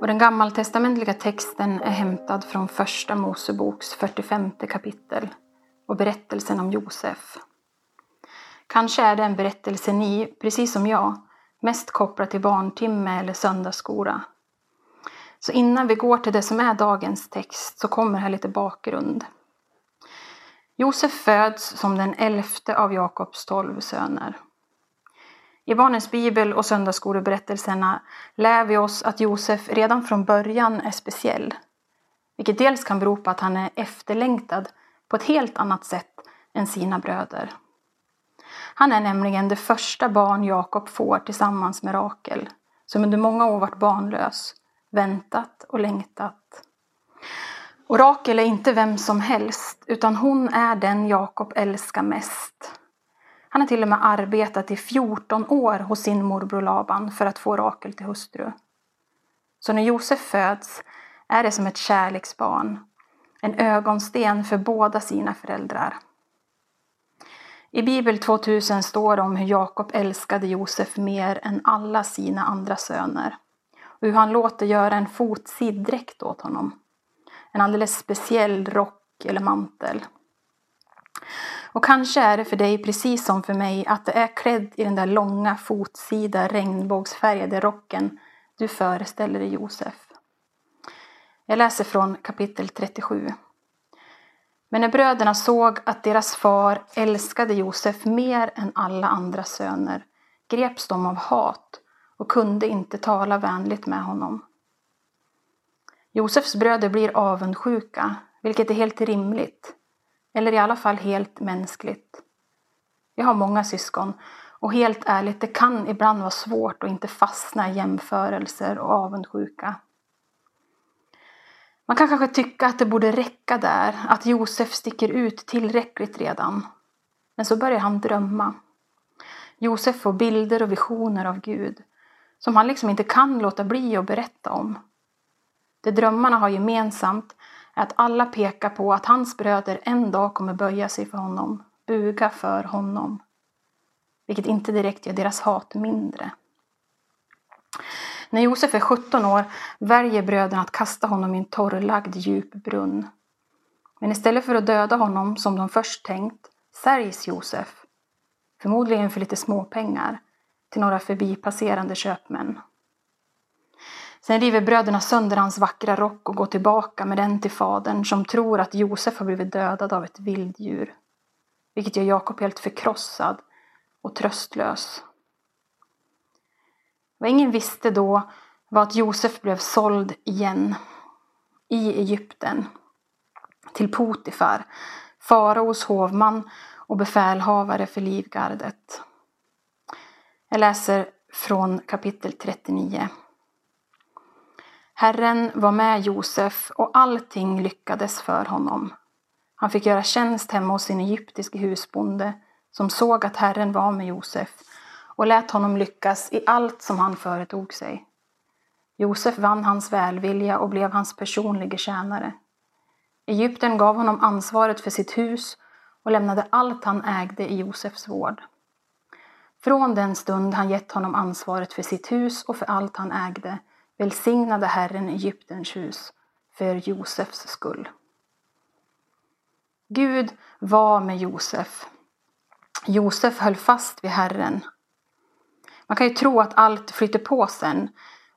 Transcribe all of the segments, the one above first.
Och den gammaltestamentliga texten är hämtad från Första Moseboks 45 kapitel och berättelsen om Josef. Kanske är det en berättelse ni, precis som jag, mest kopplar till barntimme eller söndagsskola. Så innan vi går till det som är dagens text så kommer här lite bakgrund. Josef föds som den elfte av Jakobs tolv söner. I barnens bibel och söndagsskoleberättelserna lär vi oss att Josef redan från början är speciell. Vilket dels kan bero på att han är efterlängtad på ett helt annat sätt än sina bröder. Han är nämligen det första barn Jakob får tillsammans med Rakel, som under många år varit barnlös, väntat och längtat. Och Rakel är inte vem som helst, utan hon är den Jakob älskar mest. Han har till och med arbetat i 14 år hos sin morbror Laban för att få Rakel till hustru. Så när Josef föds är det som ett kärleksbarn, en ögonsten för båda sina föräldrar. I Bibel 2000 står det om hur Jakob älskade Josef mer än alla sina andra söner och hur han låter göra en fotsid dräkt åt honom. En alldeles speciell rock eller mantel. Och kanske är det för dig precis som för mig att det är klädd i den där långa fotsida regnbågsfärgade rocken du föreställer dig Josef. Jag läser från kapitel 37. Men när bröderna såg att deras far älskade Josef mer än alla andra söner greps de av hat och kunde inte tala vänligt med honom. Josefs bröder blir avundsjuka, vilket är helt rimligt eller i alla fall helt mänskligt. Jag har många syskon och helt ärligt, det kan ibland vara svårt att inte fastna i jämförelser och avundsjuka. Man kan kanske tycka att det borde räcka där, att Josef sticker ut tillräckligt redan. Men så börjar han drömma. Josef får bilder och visioner av Gud som han liksom inte kan låta bli att berätta om. Det drömmarna har gemensamt att alla pekar på att hans bröder en dag kommer böja sig för honom, buga för honom. Vilket inte direkt gör deras hat mindre. När Josef är 17 år väljer bröderna att kasta honom i en torrlagd djup brunn. Men istället för att döda honom som de först tänkt säljs Josef, förmodligen för lite småpengar, till några förbipasserande köpmän. Sen river bröderna sönder hans vackra rock och går tillbaka med den till fadern som tror att Josef har blivit dödad av ett vilddjur. Vilket gör Jakob helt förkrossad och tröstlös. Vad ingen visste då var att Josef blev såld igen i Egypten till Potifar, faraos hovman och befälhavare för livgardet. Jag läser från kapitel 39. Herren var med Josef och allting lyckades för honom. Han fick göra tjänst hemma hos sin egyptiske husbonde som såg att Herren var med Josef och lät honom lyckas i allt som han företog sig. Josef vann hans välvilja och blev hans personliga tjänare. Egypten gav honom ansvaret för sitt hus och lämnade allt han ägde i Josefs vård. Från den stund han gett honom ansvaret för sitt hus och för allt han ägde välsignade Herren Egyptens hus för Josefs skull. Gud var med Josef. Josef höll fast vid Herren. Man kan ju tro att allt flyter på sen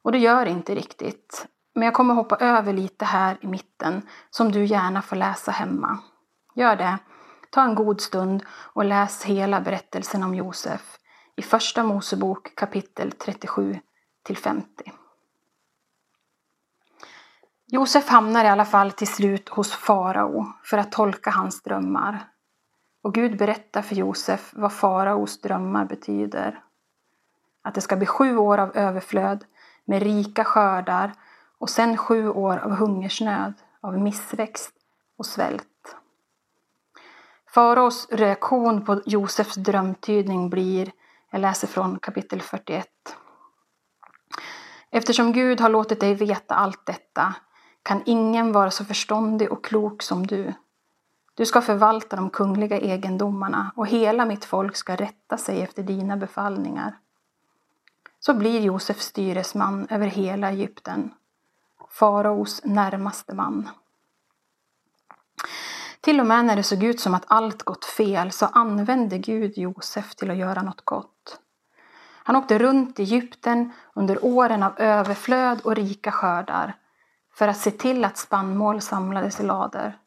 och det gör det inte riktigt. Men jag kommer hoppa över lite här i mitten som du gärna får läsa hemma. Gör det. Ta en god stund och läs hela berättelsen om Josef i Första Mosebok kapitel 37 till 50. Josef hamnar i alla fall till slut hos farao för att tolka hans drömmar. Och Gud berättar för Josef vad faraos drömmar betyder. Att det ska bli sju år av överflöd med rika skördar och sen sju år av hungersnöd, av missväxt och svält. Faraos reaktion på Josefs drömtydning blir, jag läser från kapitel 41. Eftersom Gud har låtit dig veta allt detta kan ingen vara så förståndig och klok som du. Du ska förvalta de kungliga egendomarna och hela mitt folk ska rätta sig efter dina befallningar. Så blir Josef styresman över hela Egypten, faraos närmaste man. Till och med när det såg ut som att allt gått fel så använde Gud Josef till att göra något gott. Han åkte runt i Egypten under åren av överflöd och rika skördar för att se till att spannmål samlades i lader,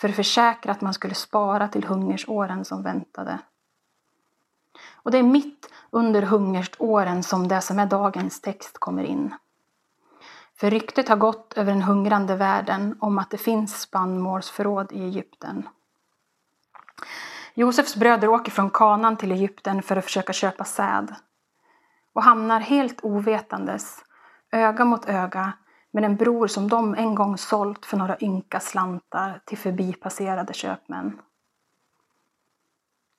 för att försäkra att man skulle spara till hungersåren som väntade. Och det är mitt under hungersåren som det som är dagens text kommer in. För ryktet har gått över den hungrande världen om att det finns spannmålsförråd i Egypten. Josefs bröder åker från Kanan till Egypten för att försöka köpa säd och hamnar helt ovetandes, öga mot öga, med en bror som de en gång sålt för några ynka slantar till förbipasserade köpmän.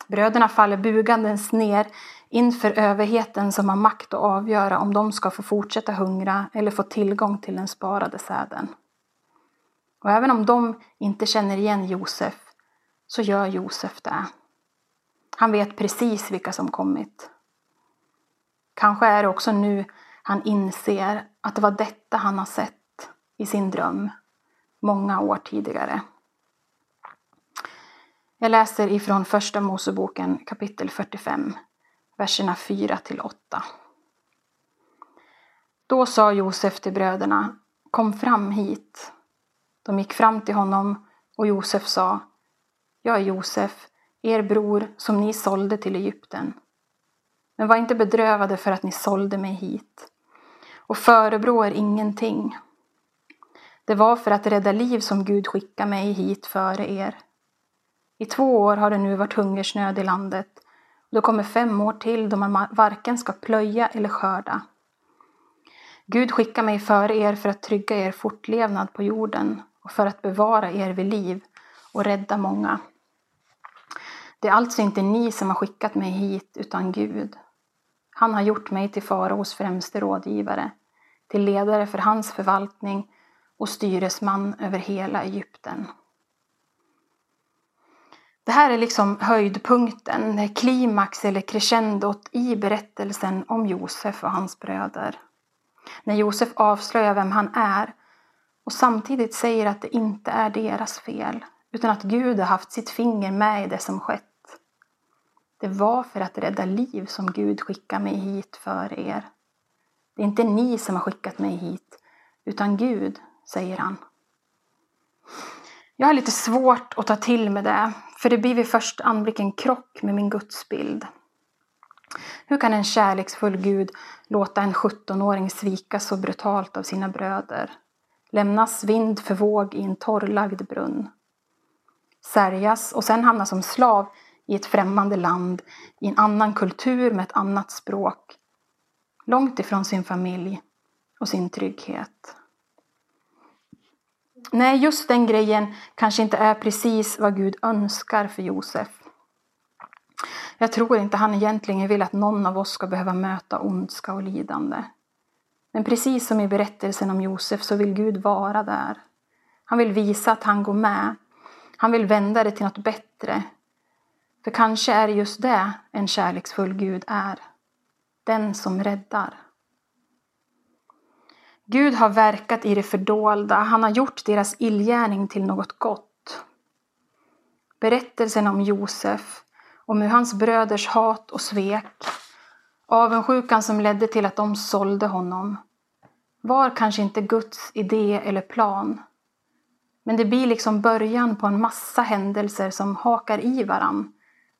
Bröderna faller bugandes ner inför överheten som har makt att avgöra om de ska få fortsätta hungra eller få tillgång till den sparade säden. Och även om de inte känner igen Josef så gör Josef det. Han vet precis vilka som kommit. Kanske är det också nu han inser att det var detta han har sett i sin dröm många år tidigare. Jag läser ifrån Första Moseboken kapitel 45, verserna 4 till 8. Då sa Josef till bröderna, kom fram hit. De gick fram till honom och Josef sa, jag är Josef, er bror som ni sålde till Egypten. Men var inte bedrövade för att ni sålde mig hit och förebrå er ingenting. Det var för att rädda liv som Gud skickade mig hit före er. I två år har det nu varit hungersnöd i landet. Då kommer fem år till då man varken ska plöja eller skörda. Gud skickar mig före er för att trygga er fortlevnad på jorden och för att bevara er vid liv och rädda många. Det är alltså inte ni som har skickat mig hit, utan Gud. Han har gjort mig till faraos främste rådgivare, till ledare för hans förvaltning och styresman över hela Egypten. Det här är liksom höjdpunkten, klimax eller crescendot i berättelsen om Josef och hans bröder. När Josef avslöjar vem han är och samtidigt säger att det inte är deras fel utan att Gud har haft sitt finger med i det som skett. Det var för att rädda liv som Gud skickade mig hit för er. Det är inte ni som har skickat mig hit, utan Gud, säger han. Jag har lite svårt att ta till med det, för det blir vid första anblick en krock med min gudsbild. Hur kan en kärleksfull Gud låta en 17-åring svika så brutalt av sina bröder? Lämnas vind för våg i en torrlagd brunn. Särjas och sen hamna som slav i ett främmande land, i en annan kultur med ett annat språk. Långt ifrån sin familj och sin trygghet. Nej, just den grejen kanske inte är precis vad Gud önskar för Josef. Jag tror inte han egentligen vill att någon av oss ska behöva möta ondska och lidande. Men precis som i berättelsen om Josef så vill Gud vara där. Han vill visa att han går med. Han vill vända det till något bättre. För kanske är det just det en kärleksfull Gud är. Den som räddar. Gud har verkat i det fördolda, han har gjort deras illgärning till något gott. Berättelsen om Josef, om hur hans bröders hat och svek, avundsjukan som ledde till att de sålde honom, var kanske inte Guds idé eller plan. Men det blir liksom början på en massa händelser som hakar i varann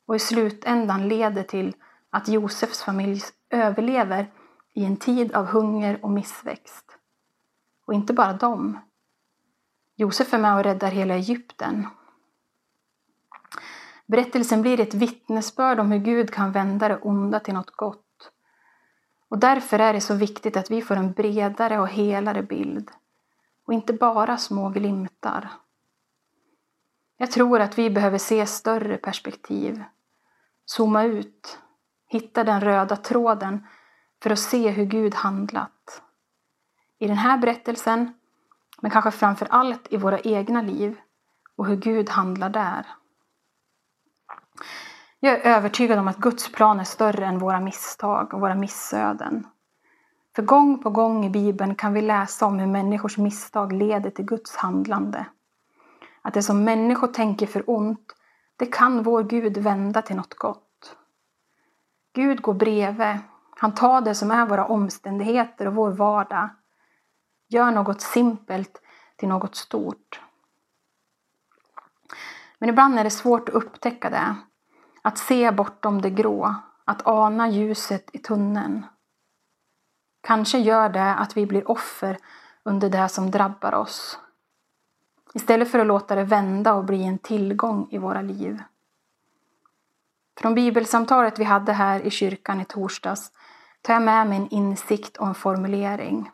och i slutändan leder till att Josefs familj överlever i en tid av hunger och missväxt. Och inte bara dem. Josef är med och räddar hela Egypten. Berättelsen blir ett vittnesbörd om hur Gud kan vända det onda till något gott. Och därför är det så viktigt att vi får en bredare och helare bild och inte bara små glimtar. Jag tror att vi behöver se större perspektiv, zooma ut, hitta den röda tråden för att se hur Gud handlat. I den här berättelsen, men kanske framför allt i våra egna liv och hur Gud handlar där. Jag är övertygad om att Guds plan är större än våra misstag och våra missöden. För gång på gång i Bibeln kan vi läsa om hur människors misstag leder till Guds handlande. Att det som människor tänker för ont, det kan vår Gud vända till något gott. Gud går bredvid. Han tar det som är våra omständigheter och vår vardag. Gör något simpelt till något stort. Men ibland är det svårt att upptäcka det. Att se bortom det grå, att ana ljuset i tunneln. Kanske gör det att vi blir offer under det som drabbar oss. Istället för att låta det vända och bli en tillgång i våra liv. Från bibelsamtalet vi hade här i kyrkan i torsdags tar jag med mig en insikt och en formulering.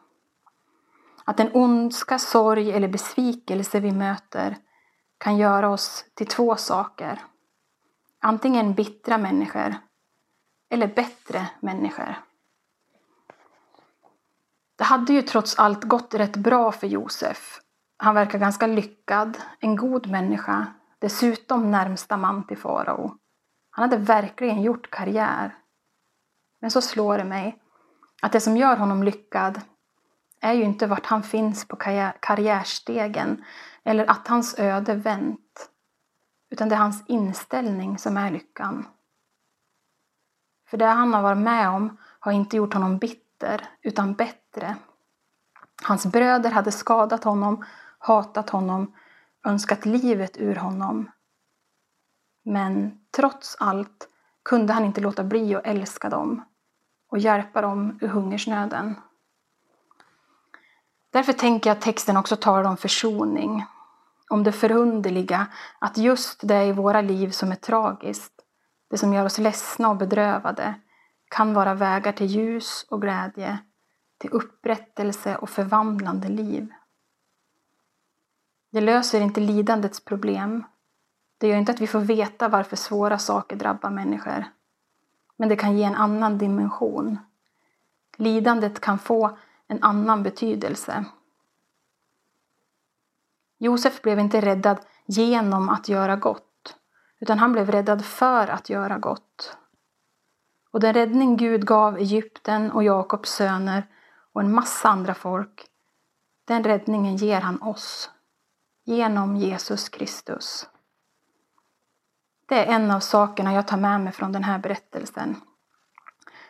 Att den ondska, sorg eller besvikelse vi möter kan göra oss till två saker. Antingen bittra människor eller bättre människor. Det hade ju trots allt gått rätt bra för Josef. Han verkar ganska lyckad, en god människa, dessutom närmsta man till farao. Han hade verkligen gjort karriär. Men så slår det mig att det som gör honom lyckad är ju inte vart han finns på karriärstegen eller att hans öde vänt. Utan det är hans inställning som är lyckan. För det han har varit med om har inte gjort honom bitter, utan bättre. Hans bröder hade skadat honom, hatat honom, önskat livet ur honom. Men trots allt kunde han inte låta bli att älska dem och hjälpa dem ur hungersnöden. Därför tänker jag att texten också talar om försoning, om det förunderliga, att just det i våra liv som är tragiskt, det som gör oss ledsna och bedrövade, kan vara vägar till ljus och glädje, till upprättelse och förvandlande liv. Det löser inte lidandets problem. Det gör inte att vi får veta varför svåra saker drabbar människor. Men det kan ge en annan dimension. Lidandet kan få en annan betydelse. Josef blev inte räddad genom att göra gott, utan han blev räddad för att göra gott. Och den räddning Gud gav Egypten och Jakobs söner och en massa andra folk, den räddningen ger han oss genom Jesus Kristus. Det är en av sakerna jag tar med mig från den här berättelsen.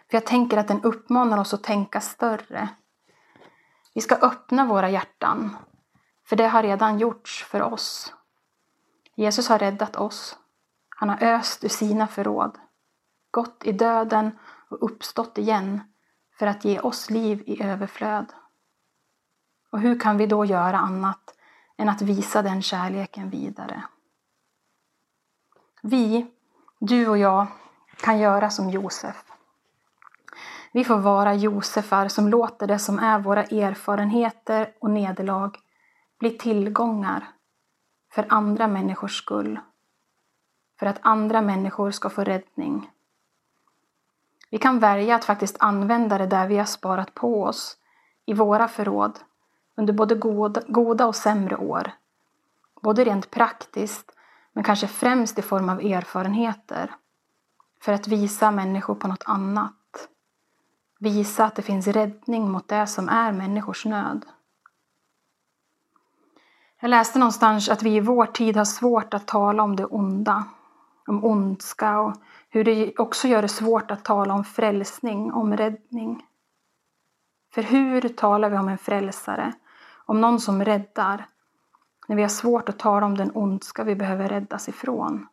För jag tänker att den uppmanar oss att tänka större. Vi ska öppna våra hjärtan, för det har redan gjorts för oss. Jesus har räddat oss. Han har öst ur sina förråd, gått i döden och uppstått igen för att ge oss liv i överflöd. Och hur kan vi då göra annat än att visa den kärleken vidare? Vi, du och jag, kan göra som Josef. Vi får vara Josefar som låter det som är våra erfarenheter och nederlag bli tillgångar för andra människors skull. För att andra människor ska få räddning. Vi kan välja att faktiskt använda det där vi har sparat på oss i våra förråd under både goda, och sämre år. Både rent praktiskt, men kanske främst i form av erfarenheter. För att visa människor på något annat. Visa att det finns räddning mot det som är människors nöd. Jag läste någonstans att vi i vår tid har svårt att tala om det onda, om ondska och hur det också gör det svårt att tala om frälsning, om räddning. För hur talar vi om en frälsare, om någon som räddar, när vi har svårt att tala om den ondska vi behöver räddas ifrån?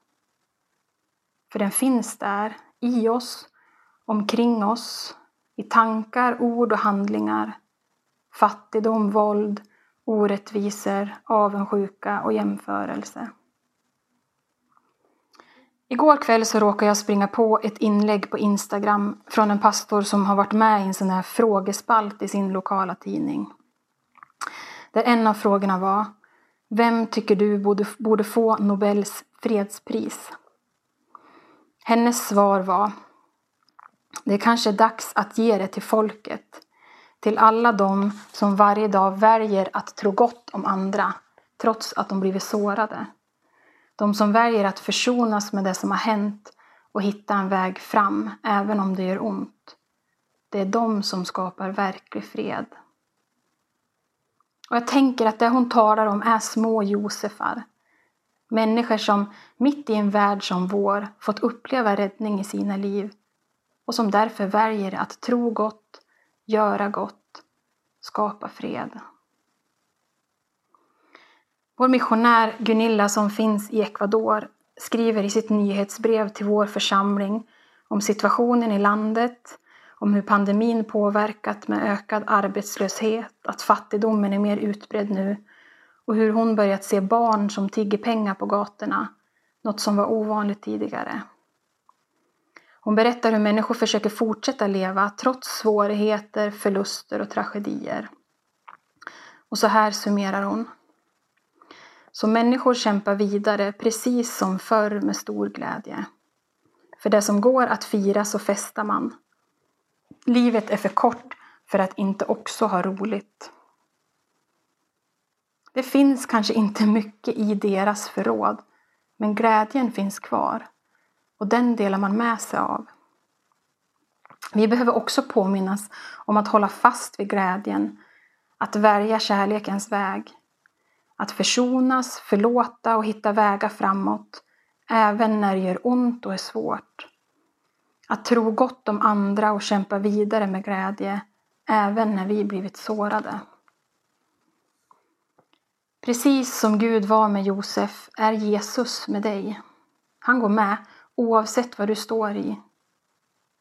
För den finns där, i oss, omkring oss, i tankar, ord och handlingar, fattigdom, våld, orättvisor, avundsjuka och jämförelse. Igår kväll så råkade jag springa på ett inlägg på Instagram från en pastor som har varit med i en sån här frågespalt i sin lokala tidning. Där en av frågorna var Vem tycker du borde, borde få Nobels fredspris? Hennes svar var Det är kanske dags att ge det till folket. Till alla de som varje dag väljer att tro gott om andra trots att de blivit sårade. De som väljer att försonas med det som har hänt och hitta en väg fram även om det gör ont. Det är de som skapar verklig fred. Och jag tänker att det hon talar om är små Josefar. Människor som mitt i en värld som vår fått uppleva räddning i sina liv och som därför väljer att tro gott, göra gott, skapa fred. Vår missionär Gunilla som finns i Ecuador skriver i sitt nyhetsbrev till vår församling om situationen i landet, om hur pandemin påverkat med ökad arbetslöshet, att fattigdomen är mer utbredd nu och hur hon börjat se barn som tigger pengar på gatorna, något som var ovanligt tidigare. Hon berättar hur människor försöker fortsätta leva trots svårigheter, förluster och tragedier. Och så här summerar hon. Så människor kämpar vidare precis som förr med stor glädje. För det som går att fira så festar man. Livet är för kort för att inte också ha roligt. Det finns kanske inte mycket i deras förråd, men glädjen finns kvar och den delar man med sig av. Vi behöver också påminnas om att hålla fast vid glädjen, att välja kärlekens väg, att försonas, förlåta och hitta vägar framåt, även när det gör ont och är svårt. Att tro gott om andra och kämpa vidare med glädje, även när vi blivit sårade. Precis som Gud var med Josef är Jesus med dig. Han går med oavsett vad du står i.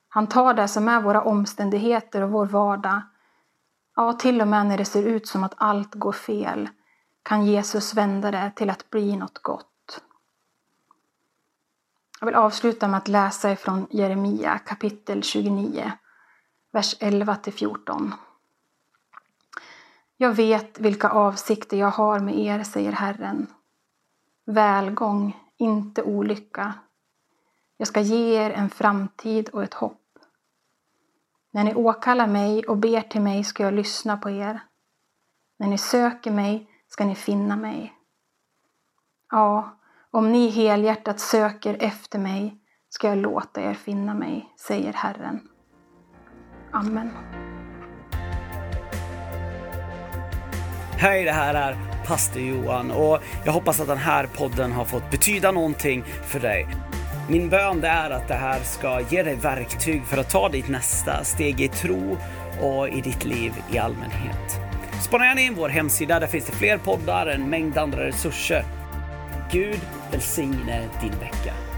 Han tar det som är våra omständigheter och vår vardag. Ja, till och med när det ser ut som att allt går fel kan Jesus vända det till att bli något gott. Jag vill avsluta med att läsa ifrån Jeremia kapitel 29, vers 11 14. Jag vet vilka avsikter jag har med er, säger Herren. Välgång, inte olycka. Jag ska ge er en framtid och ett hopp. När ni åkallar mig och ber till mig ska jag lyssna på er. När ni söker mig ska ni finna mig. Ja, om ni helhjärtat söker efter mig ska jag låta er finna mig, säger Herren. Amen. Hej, det här är pastor Johan och jag hoppas att den här podden har fått betyda någonting för dig. Min bön är att det här ska ge dig verktyg för att ta ditt nästa steg i tro och i ditt liv i allmänhet. Spana gärna in vår hemsida, där finns det fler poddar, en mängd andra resurser. Gud välsigne din vecka.